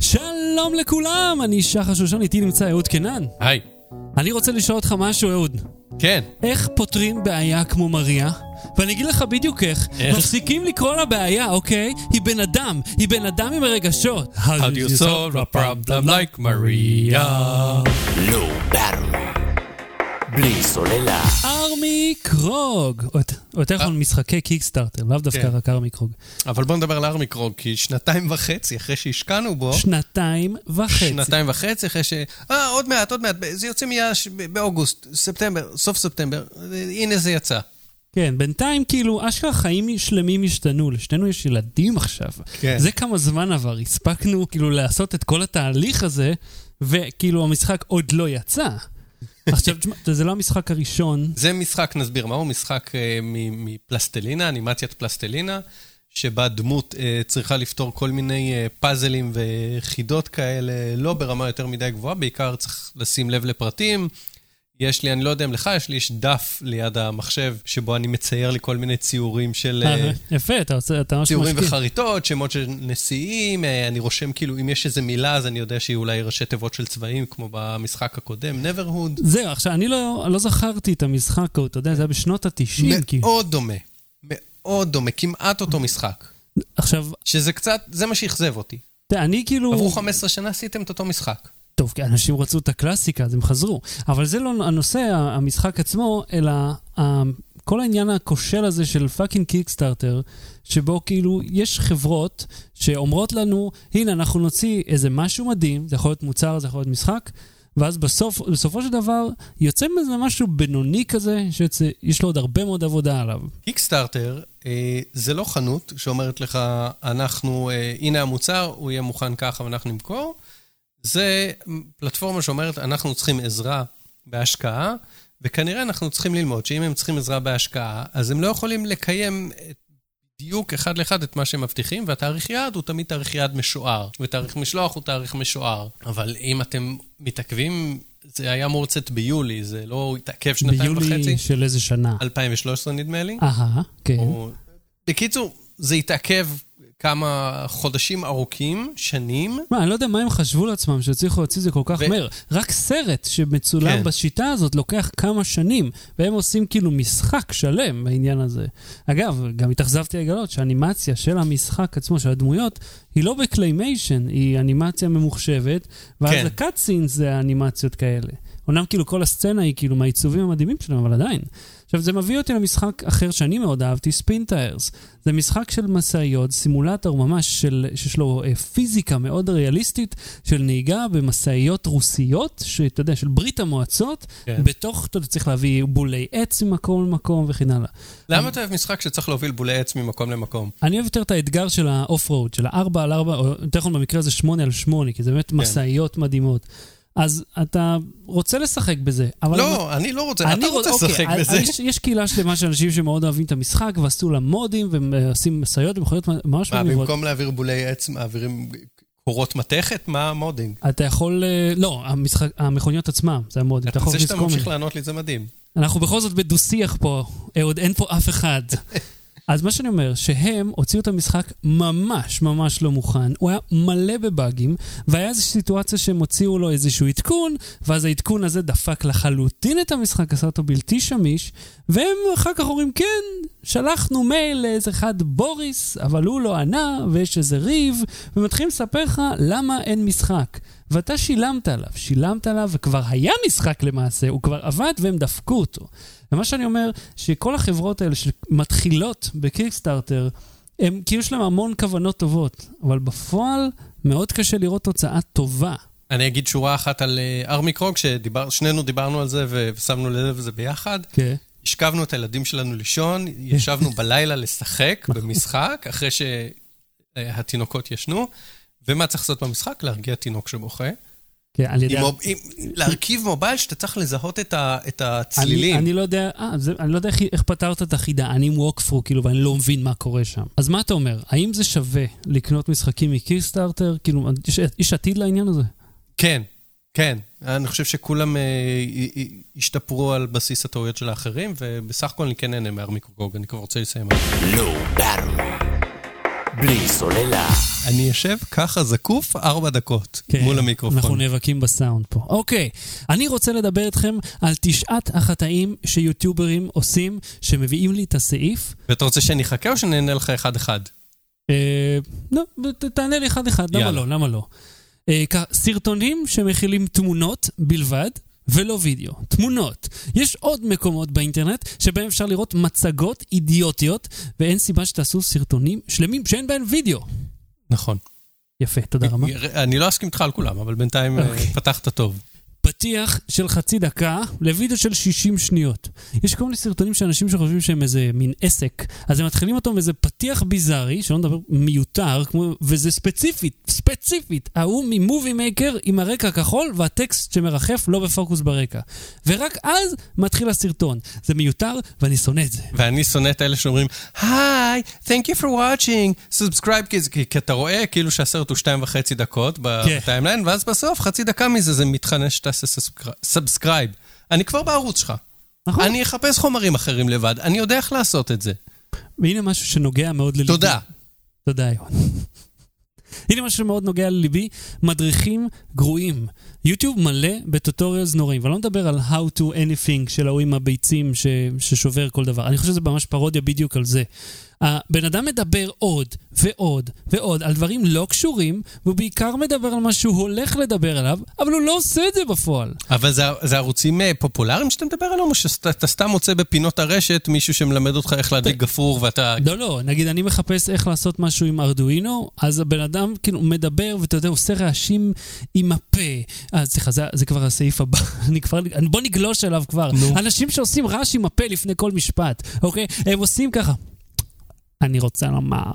שלום לכולם, אני שחר שושן, איתי נמצא אהוד קנן. היי. אני רוצה לשאול אותך משהו, אהוד. כן. איך פותרים בעיה כמו מריה? ואני אגיד לך בדיוק איך. איך? מפסיקים לקרוא לה בעיה, אוקיי? היא בן אדם, היא בן אדם עם רגשות. How do you solve a problem like Maria? לא ברור. בלי סוללה. ארמי קרוג. או יותר- נכון משחקי קיקסטארטר, לאו דווקא כן. רק ארמי קרוג. אבל בוא נדבר על ארמיקרוג, כי שנתיים וחצי אחרי שהשקענו בו, שנתיים וחצי. שנתיים וחצי אחרי ש... אה, עוד מעט, עוד מעט, זה יוצא מיד באוגוסט, ספטמבר, סוף ספטמבר, הנה זה יצא. כן, בינתיים כאילו, אשכרה חיים שלמים השתנו, לשנינו יש ילדים עכשיו. כן. זה כמה זמן עבר, הספקנו כאילו לעשות את כל התהליך הזה, וכאילו המשחק עוד לא יצא. עכשיו, תשמע, זה לא המשחק הראשון. זה משחק, נסביר מהו, משחק אה, מפלסטלינה, אנימציית פלסטלינה, שבה דמות אה, צריכה לפתור כל מיני אה, פאזלים וחידות כאלה, לא ברמה יותר מדי גבוהה, בעיקר צריך לשים לב לפרטים. יש לי, אני לא יודע אם לך, יש לי יש דף ליד המחשב, שבו אני מצייר לי כל מיני ציורים של... אה, אה, יפה, אתה עושה, אתה ממש ציורים. וחריטות, שמות של נשיאים, אה, אני רושם כאילו, אם יש איזה מילה, אז אני יודע שהיא אולי ראשי תיבות של צבעים, כמו במשחק הקודם, neverhood. זהו, עכשיו, אני לא, לא זכרתי את המשחק, אתה יודע, זה היה בשנות ה-90, כאילו. מאוד דומה, מאוד דומה, כמעט אותו משחק. עכשיו, שזה קצת, זה מה שאכזב אותי. תראה, אני כאילו... עברו 15 שנה, עשיתם את אותו משחק. טוב, כי אנשים רצו את הקלאסיקה, אז הם חזרו. אבל זה לא הנושא, המשחק עצמו, אלא ה- כל העניין הכושל הזה של fucking Kickstarter, שבו כאילו יש חברות שאומרות לנו, הנה, אנחנו נוציא איזה משהו מדהים, זה יכול להיות מוצר, זה יכול להיות משחק, ואז בסוף, בסופו של דבר יוצא מזה משהו בינוני כזה, שיש לו עוד הרבה מאוד עבודה עליו. קיקסטארטר אה, זה לא חנות שאומרת לך, אנחנו, אה, הנה המוצר, הוא יהיה מוכן ככה ואנחנו נמכור. זה פלטפורמה שאומרת, אנחנו צריכים עזרה בהשקעה, וכנראה אנחנו צריכים ללמוד שאם הם צריכים עזרה בהשקעה, אז הם לא יכולים לקיים בדיוק אחד לאחד את מה שהם מבטיחים, והתאריך יעד הוא תמיד תאריך יעד משוער, ותאריך משלוח הוא תאריך משוער. אבל אם אתם מתעכבים, זה היה אמור לצאת ביולי, זה לא התעכב שנתיים וחצי. ביולי של איזה שנה. 2013 נדמה לי. אהה, כן. או... בקיצור, זה התעכב כמה חודשים ארוכים, שנים. מה, אני לא יודע מה הם חשבו לעצמם שהצליחו להוציא את זה כל כך ו- מהר. רק סרט שמצולם כן. בשיטה הזאת לוקח כמה שנים, והם עושים כאילו משחק שלם בעניין הזה. אגב, גם התאכזבתי לגלות שהאנימציה של המשחק עצמו, של הדמויות, היא לא ב claymation, היא אנימציה ממוחשבת, ואז כן. ה cutscenes זה אנימציות כאלה. אומנם כאילו כל הסצנה היא כאילו מהעיצובים המדהימים שלהם, אבל עדיין. עכשיו, זה מביא אותי למשחק אחר שאני מאוד אהבתי, Spintires. זה משחק של משאיות, סימולטור ממש של, שיש לו אה, פיזיקה מאוד ריאליסטית של נהיגה במשאיות רוסיות, שאתה יודע, של ברית המועצות, כן. בתוך, אתה יודע, צריך להביא בולי עץ ממקום למקום וכן הלאה. למה אתה אוהב משחק שצריך להוביל בולי עץ ממקום למקום? אני אוהב יותר את האתגר של ה off-road, של ה-4 על 4, או יותר נכון במקרה הזה 8 על 8, כי זה באמת משאיות מדהימות. אז אתה רוצה לשחק בזה, אבל... לא, אני לא רוצה, אני אתה רוצה אוקיי, לשחק אז- בזה. יש, יש קהילה שלמה של אנשים שמאוד אוהבים את המשחק ועשו לה מודים ועושים משאיות ומכוניות ממש מה, מגניבות. במקום להעביר בולי עץ, מעבירים קורות מתכת? מה המודינג? אתה יכול... אה, לא, המשחק, המכוניות עצמם, זה המודים. אתה יכול זה שאתה ממשיך. לענות לי, זה מדהים. אנחנו בכל זאת בדו-שיח פה, אהוד, אין פה אף אחד. אז מה שאני אומר, שהם הוציאו את המשחק ממש ממש לא מוכן, הוא היה מלא בבאגים, והיה איזושהי סיטואציה שהם הוציאו לו איזשהו עדכון, ואז העדכון הזה דפק לחלוטין את המשחק, עשה אותו בלתי שמיש, והם אחר כך אומרים, כן, שלחנו מייל לאיזה אחד בוריס, אבל הוא לא ענה, ויש איזה ריב, ומתחילים לספר לך למה אין משחק. ואתה שילמת עליו, שילמת עליו, וכבר היה משחק למעשה, הוא כבר עבד והם דפקו אותו. ומה שאני אומר, שכל החברות האלה שמתחילות בקיקסטארטר, הם כאילו יש להם המון כוונות טובות, אבל בפועל מאוד קשה לראות תוצאה טובה. אני אגיד שורה אחת על אה, ארמי קרוג, ששנינו דיברנו על זה ושמנו לב לזה ביחד. כן. השכבנו את הילדים שלנו לישון, ישבנו בלילה לשחק במשחק, אחרי שהתינוקות ישנו, ומה צריך לעשות במשחק? להרגיע תינוק שבוכה. כן, על ידי... עם מוב- עם- להרכיב מובייל שאתה צריך לזהות את ה- את אני, הצלילים. אני לא יודע, אה, זה, אני לא יודע איך, איך פתרת את החידה, אני עם ווקפרו, כאילו, ואני לא מבין מה קורה שם. אז מה אתה אומר? האם זה שווה לקנות משחקים מקיקסטארטר? כאילו, יש, יש עתיד לעניין הזה? כן, כן. אני חושב שכולם אה, י- י- השתפרו על בסיס הטעויות של האחרים, ובסך הכל אני כן נהנה מארמי קרוג, אני כבר רוצה לסיים. לא. בלי סוללה. אני אשב ככה זקוף ארבע דקות כן, מול המיקרופון. אנחנו נאבקים בסאונד פה. אוקיי, אני רוצה לדבר איתכם על תשעת החטאים שיוטיוברים עושים, שמביאים לי את הסעיף. ואתה רוצה שאני אחכה או שאני אענה לך אחד-אחד? אה, לא, תענה לי אחד-אחד, למה. לא? למה לא? אה, סרטונים שמכילים תמונות בלבד. ולא וידאו, תמונות. יש עוד מקומות באינטרנט שבהם אפשר לראות מצגות אידיוטיות, ואין סיבה שתעשו סרטונים שלמים שאין בהם וידאו. נכון. יפה, תודה רבה. אני לא אסכים איתך על כולם, אבל בינתיים אה, אוקיי. פתחת טוב. פתיח של חצי דקה לוידאו של 60 שניות. יש כל מיני סרטונים של אנשים שחושבים שהם איזה מין עסק, אז הם מתחילים אותו עם איזה פתיח ביזארי, שלא נדבר מיותר, כמו, וזה ספציפית, ספציפית, ההוא ממובי מייקר עם הרקע הכחול והטקסט שמרחף לא בפוקוס ברקע. ורק אז מתחיל הסרטון. זה מיותר ואני שונא את זה. ואני שונא את אלה שאומרים, hi, thank you for watching, subscribe, כי, כי, אתה רואה כאילו שהסרט הוא שתיים וחצי דקות כן. ב timeline, ואז בסוף, חצי דקה מזה, זה מתחנן שתעשה subscribe. אני כבר בערוץ שלך. נכון? אני אחפש חומרים אחרים לבד, אני יודע איך לעשות את זה. והנה משהו שנוגע מאוד לליבי. תודה. תודה, יואן. הנה משהו שמאוד נוגע לליבי, מדריכים גרועים. יוטיוב מלא ב tutorials נוראים, ואני לא מדבר על How to anything של ההוא עם הביצים ש... ששובר כל דבר. אני חושב שזה ממש פרודיה בדיוק על זה. הבן אדם מדבר עוד ועוד ועוד על דברים לא קשורים, והוא בעיקר מדבר על מה שהוא הולך לדבר עליו, אבל הוא לא עושה את זה בפועל. אבל זה, זה ערוצים אה, פופולריים שאתה מדבר עליהם, או שאתה סתם מוצא בפינות הרשת מישהו שמלמד אותך איך להדליק גפרור ואתה... לא, לא, נגיד אני מחפש איך לעשות משהו עם ארדואינו, אז הבן אדם כאילו מדבר, ואתה יודע, עושה רעשים עם הפה. אה, סליחה, זה, זה כבר הסעיף הבא, אני כבר, בוא נגלוש אליו כבר. נו. אנשים שעושים רעש עם הפה לפני כל משפט, אוקיי? הם עושים ככה. אני רוצה לומר...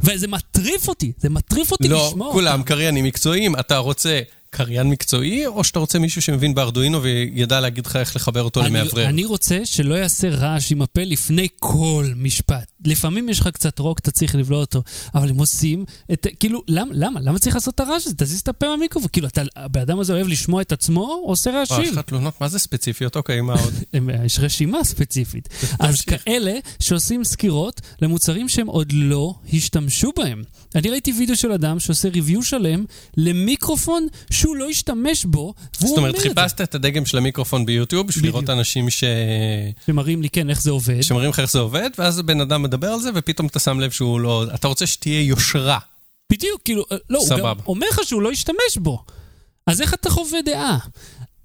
וזה מטריף אותי, זה מטריף אותי לא, לשמוע כולם אותם. קריינים מקצועיים. אתה רוצה קריין מקצועי, או שאתה רוצה מישהו שמבין בארדואינו וידע להגיד לך איך לחבר אותו אני, למאוורר? אני רוצה שלא יעשה רעש עם הפה לפני כל משפט. לפעמים יש לך קצת רוק, אתה צריך לבלוע אותו, אבל הם עושים את... כאילו, למה? למה? למה צריך לעשות את הרעש הזה? תזיז את הפה מהמיקרופון. כאילו, אתה, הבן אדם הזה אוהב לשמוע את עצמו, עושה יש רעשים. לך תלונות? מה זה ספציפיות? אוקיי, מה עוד? יש רשימה ספציפית. אז כאלה שעושים סקירות למוצרים שהם עוד לא השתמשו בהם. אני ראיתי וידאו של אדם שעושה ריוויו שלם למיקרופון שהוא לא השתמש בו, והוא זאת אומר אומרת, את זה. חיפשת את הדגם של המיקרופון ביוטיוב בשביל. לראות אנשים ש... שמראים לי, כן, איך זה עובד. שמראים לך איך זה עובד, ואז הבן אדם מדבר על זה, ופתאום אתה שם לב שהוא לא... אתה רוצה שתהיה יושרה. בדיוק, כאילו, אה, לא, הוא גם. אומר לך שהוא לא ישתמש בו. אז איך אתה חווה דעה?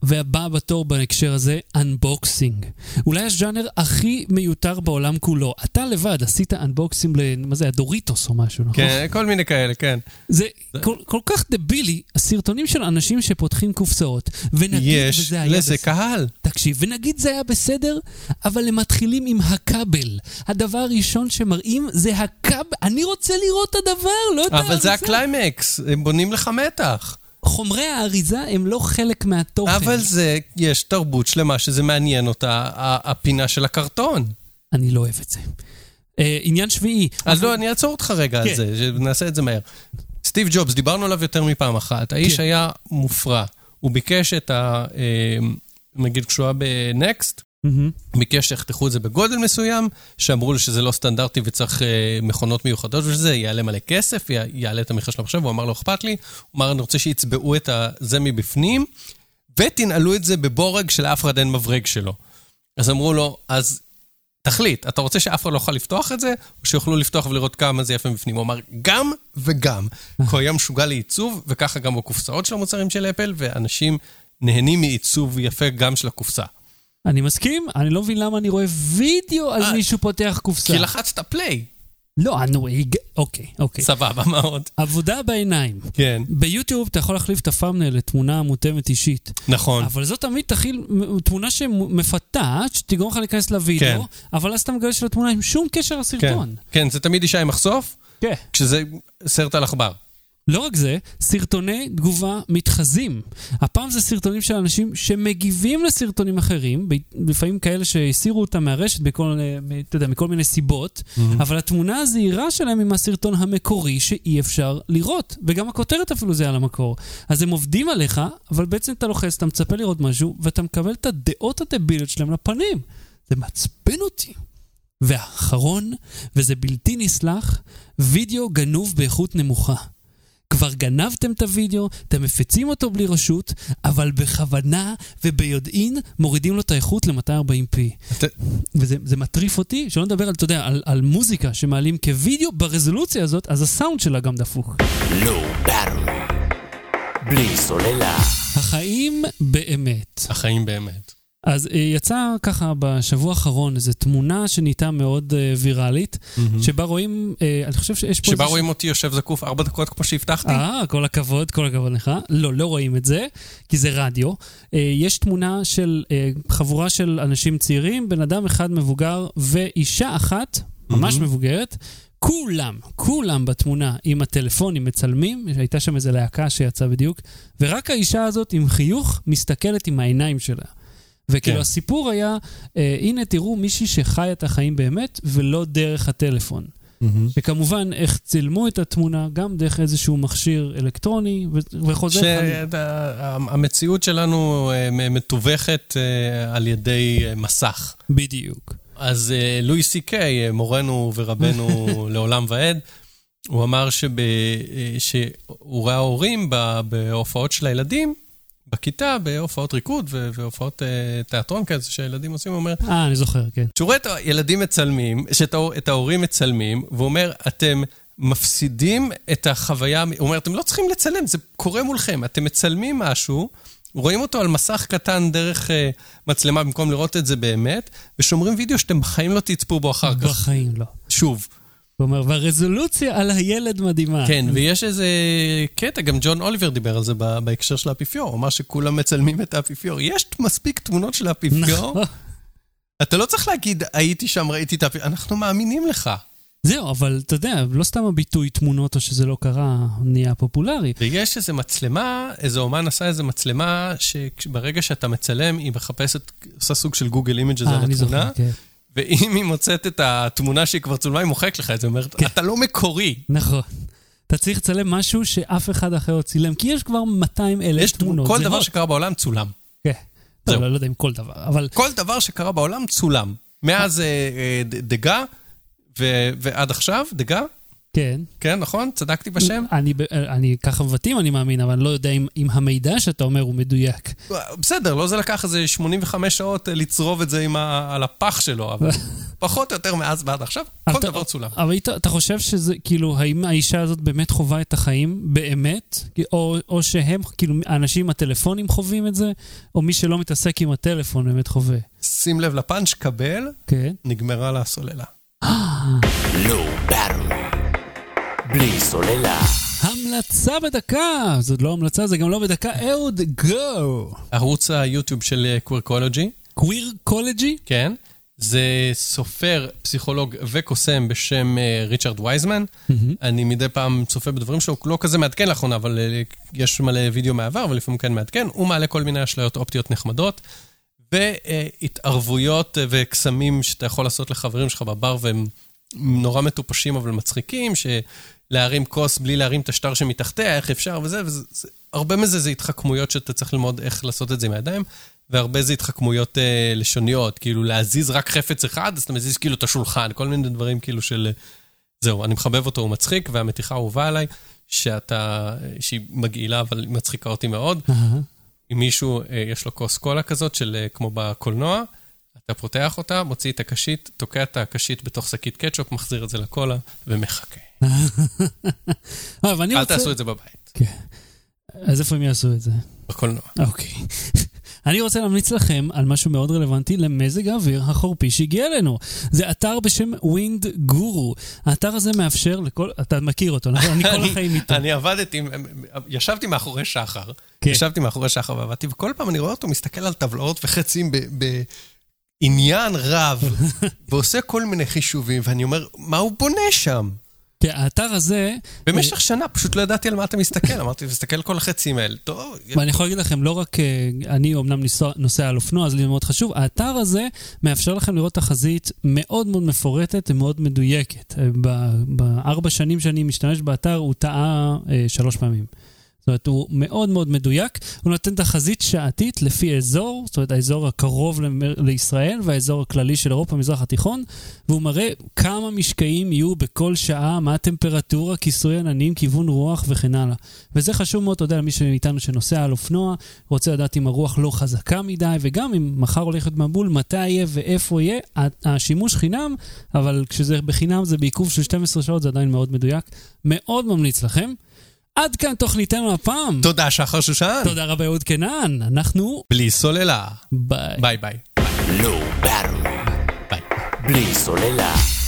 והבא בתור בהקשר הזה, unboxing. אולי הז'אנר הכי מיותר בעולם כולו. אתה לבד עשית unboxing ל... מה זה, הדוריטוס או משהו, נכון? כן, כל מיני כאלה, כן. זה כל, כל כך דבילי, הסרטונים של אנשים שפותחים קופסאות, ונגיד, יש וזה היה לזה בס- קהל. תקשיב, ונגיד זה היה בסדר, אבל הם מתחילים עם הכבל. הדבר הראשון שמראים זה הכבל. אני רוצה לראות את הדבר, לא את האריזה. אבל זה הקליימקס, הם בונים לך מתח. חומרי האריזה הם לא חלק מהתוכן. אבל זה, יש תרבות שלמה שזה מעניין אותה, הפינה של הקרטון. אני לא אוהב את זה. אה, עניין שביעי. אז לא, אני אעצור אותך רגע כן. על זה, נעשה את זה מהר. סטיב ג'ובס, דיברנו עליו יותר מפעם אחת. האיש כן. היה מופרע. הוא ביקש את ה... אה, נגיד כשהוא היה ב NeXT. ביקש שיחתכו את זה בגודל מסוים, שאמרו לו שזה לא סטנדרטי וצריך אה, מכונות מיוחדות וזה, יעלה מלא כסף, י- יעלה את המחיר של המחשב, הוא אמר לא אכפת לי, הוא אמר אני רוצה שיצבעו את זה מבפנים, ותנעלו את זה בבורג שלאף אחד אין מברג שלו. אז אמרו לו, אז תחליט, אתה רוצה שאף אחד לא יוכל לפתוח את זה, או שיוכלו לפתוח ולראות כמה זה יפה מבפנים? הוא אמר, גם וגם. כי הוא היה משוגע לעיצוב, וככה גם בקופסאות של המוצרים של אפל, ואנשים נהנים מעיצוב יפה גם של הקופסה. אני מסכים, אני לא מבין למה אני רואה וידאו על אה, מישהו פותח קופסה. כי לחצת פליי. לא, נו, הג- אוקיי, אוקיי. סבבה, מה עוד? עבודה בעיניים. כן. ביוטיוב אתה יכול להחליף את הפאמנל לתמונה מותאמת אישית. נכון. אבל זאת תמיד תכיל תמונה שמפתעת, שתגרום לך להיכנס לוידאו, כן. אבל אז אתה מגלה שלתמונה עם שום קשר כן, לסרטון. כן, זה תמיד אישה עם מחשוף, כן. כשזה סרט על עכבר. לא רק זה, סרטוני תגובה מתחזים. הפעם זה סרטונים של אנשים שמגיבים לסרטונים אחרים, לפעמים כאלה שהסירו אותם מהרשת בכל, אה, אתה יודע, מכל מיני סיבות, אבל התמונה הזהירה שלהם היא מהסרטון המקורי שאי אפשר לראות, וגם הכותרת אפילו זה על המקור. אז הם עובדים עליך, אבל בעצם אתה לוחץ, אתה מצפה לראות משהו, ואתה מקבל את הדעות הדביליות שלהם לפנים. זה מעצבן אותי. והאחרון, וזה בלתי נסלח, וידאו גנוב באיכות נמוכה. כבר גנבתם את הוידאו, אתם מפיצים אותו בלי רשות, אבל בכוונה וביודעין מורידים לו את האיכות ל-240p. אתה- וזה זה מטריף אותי, שלא נדבר על, אתה יודע, על, על מוזיקה שמעלים כווידאו ברזולוציה הזאת, אז הסאונד שלה גם דפוק. Low Battery. בלי סוללה. החיים באמת. החיים באמת. אז אה, יצא ככה בשבוע האחרון איזו תמונה שנהייתה מאוד אה, ויראלית, שבה רואים, אה, אני חושב שיש פה... שבה רואים אותי יושב זקוף ארבע דקות כמו שהבטחתי? אה, כל הכבוד, כל הכבוד לך. לא, לא רואים את זה, כי זה רדיו. אה, יש תמונה של אה, חבורה של אנשים צעירים, בן אדם אחד מבוגר ואישה אחת, ממש מהמם. מבוגרת. כולם, כולם בתמונה עם הטלפונים מצלמים, הייתה שם איזו להקה שיצאה בדיוק, ורק האישה הזאת עם חיוך מסתכלת עם העיניים שלה. וכאילו כן. הסיפור היה, אה, הנה תראו מישהי שחיה את החיים באמת, ולא דרך הטלפון. מהמם. וכמובן, איך צילמו את התמונה, גם דרך איזשהו מכשיר אלקטרוני, ו- וחוזר... שהמציאות שלנו אה, מתווכת אה, על ידי אה, מסך. בדיוק. אז לואי סי קיי, מורנו ורבנו לעולם ועד, הוא אמר שב, אה, שהוא ראה הורים בהופעות של הילדים, בכיתה, בהופעות ריקוד והופעות אה, תיאטרון כזה שהילדים עושים, הוא אומר, אה, אני זוכר, כן. שהוא רואה את הילדים מצלמים, שאת את ההורים מצלמים, והוא אומר, אתם מפסידים את החוויה, הוא אומר, אתם לא צריכים לצלם, זה קורה מולכם, אתם מצלמים משהו, רואים אותו על מסך קטן דרך אה, מצלמה במקום לראות את זה באמת, ושומרים וידאו שאתם בחיים לא תצפו בו אחר כך. בחיים לא. שוב. הוא אומר, והרזולוציה על הילד מדהימה. כן, ויש איזה קטע, גם ג'ון אוליבר דיבר על זה בהקשר של האפיפיור, הוא אמר שכולם מצלמים את האפיפיור. יש מספיק תמונות של האפיפיור, נכון. אתה לא צריך להגיד, הייתי שם, ראיתי את האפיפיור, אנחנו מאמינים לך. זהו, אבל אתה יודע, לא סתם הביטוי תמונות או שזה לא קרה, נהיה פופולרי. ויש איזה מצלמה, איזה אומן עשה איזה מצלמה, שברגע שאתה מצלם, היא מחפשת, עושה סוג של Google Image הזה אה, אני לתמונה, זוכר, כן. ואם היא מוצאת את התמונה שהיא כבר צולמה, היא מוחקת לך את זה, אומרת, כן. אתה לא מקורי. נכון. אתה צריך לצלם משהו שאף אחד אחר לא צילם, כי יש כבר 200 אלף תמונות. כל דבר. שקרה בעולם צולם. כן. טוב, זהו. לא יודע אם כל דבר, אבל... כל דבר שקרה בעולם צולם. מאז אה, אה, דגה ועד עכשיו, דגה, כן. כן, נכון? צדקתי בשם? אני, ב- אני ככה מבטאים, אני מאמין, אבל אני לא יודע אם, אם המידע שאתה אומר הוא מדויק. בסדר, לא זה לקח איזה 85 שעות אה, לצרוב את זה עם ה- על הפח שלו, אבל פחות או יותר מאז ועד עכשיו, כל אתה- דבר צולם. אבל היית- אתה חושב שזה, כאילו, האם האישה הזאת באמת חווה את החיים באמת? או, או שהם, כאילו, האנשים עם הטלפונים חווים את זה? או מי שלא מתעסק עם הטלפון באמת חווה? שים לב לפאנץ', קבל, כן. נגמרה לה הסוללה. Battery. בלי סוללה. המלצה בדקה! זאת לא המלצה, זה גם לא בדקה. אהוד, גו! ערוץ היוטיוב של Quirkology, Quirkology? כן, זה סופר, פסיכולוג וקוסם בשם אה, ריצ'רד וייזמן. אני מדי פעם צופה בדברים שלו, לא כזה מעדכן לאחרונה, אבל אה, יש מלא וידאו מהעבר, ולפעמים כן מעדכן. הוא מעלה כל מיני אשליות אופטיות נחמדות, והתערבויות אה, וקסמים שאתה יכול לעשות לחברים שלך בבר, והם נורא מטופשים אבל מצחיקים, שלהרים כוס בלי להרים את השטר שמתחתיה, איך אפשר וזה, וזה זה, הרבה מזה זה התחכמויות שאתה צריך ללמוד איך לעשות את זה עם הידיים. והרבה זה התחכמויות אה, לשוניות, כאילו להזיז רק חפץ אחד, אז אתה מזיז כאילו את השולחן, כל מיני דברים כאילו של... אה, זהו, אני מחבב אותו, הוא מצחיק, והמתיחה האהובה עליי, שאתה, שהיא מגעילה, אבל היא מצחיקה אותי מאוד. אם מישהו, אה, יש לו כוס קולה כזאת, של אה, כמו בקולנוע, אתה פותח אותה, מוציא את הקשית, תוקע את הקשית בתוך שקית קטשופ, מחזיר את זה לקולה, ומחכה. אל רוצה... תעשו את זה בבית, כן. אז איפה הם יעשו את זה? בקולנוע. אוקיי. אני רוצה להמליץ לכם על משהו מאוד רלוונטי למזג האוויר החורפי שהגיע אלינו. זה אתר בשם Windguru. האתר הזה מאפשר לכל... אתה מכיר אותו, נכון? אני כל החיים איתו. אני עבדתי, ישבתי מאחורי שחר, כן. ישבתי מאחורי שחר ועבדתי, וכל פעם אני רואה אותו מסתכל על טבלאות וחצים בעניין רב, ועושה כל מיני חישובים, ואני אומר, מה הוא בונה שם? כן, האתר הזה... במשך שנה פשוט לא ידעתי על מה אתה מסתכל, אמרתי, תסתכל כל החצים האלה. טוב, ואני יכול להגיד לכם, לא רק אה, אני אומנם ניסוע- נוסע על אופנוע, אז לי זה מאוד חשוב, האתר הזה מאפשר לכם לראות תחזית מאוד מאוד מפורטת ומאוד מדויקת. אה, בארבע שנים שאני משתמש באתר, הוא טעה אה, שלוש פעמים. זאת אומרת, הוא מאוד מאוד מדויק. הוא נותן תחזית שעתית לפי אזור, זאת אומרת, האזור הקרוב לישראל והאזור הכללי של אירופה, המזרח התיכון, והוא מראה כמה משקעים יהיו בכל שעה, מה הטמפרטורה, כיסוי עננים, כיוון רוח וכן הלאה. וזה חשוב מאוד, אתה יודע, למי מאיתנו שנוסע על אופנוע, רוצה לדעת אם הרוח לא חזקה מדי, וגם אם מחר הולך להיות מבול, מתי יהיה ואיפה יהיה. השימוש חינם, אבל כשזה בחינם זה בעיכוב של 12 שעות, זה עדיין מאוד מדויק. מאוד ממליץ לכם. עד כאן תוכניתנו הפעם. תודה, שחר שושן. תודה רבה, אהוד קנן. אנחנו... בלי סוללה. ביי. ביי ביי. ביי. בלי סוללה.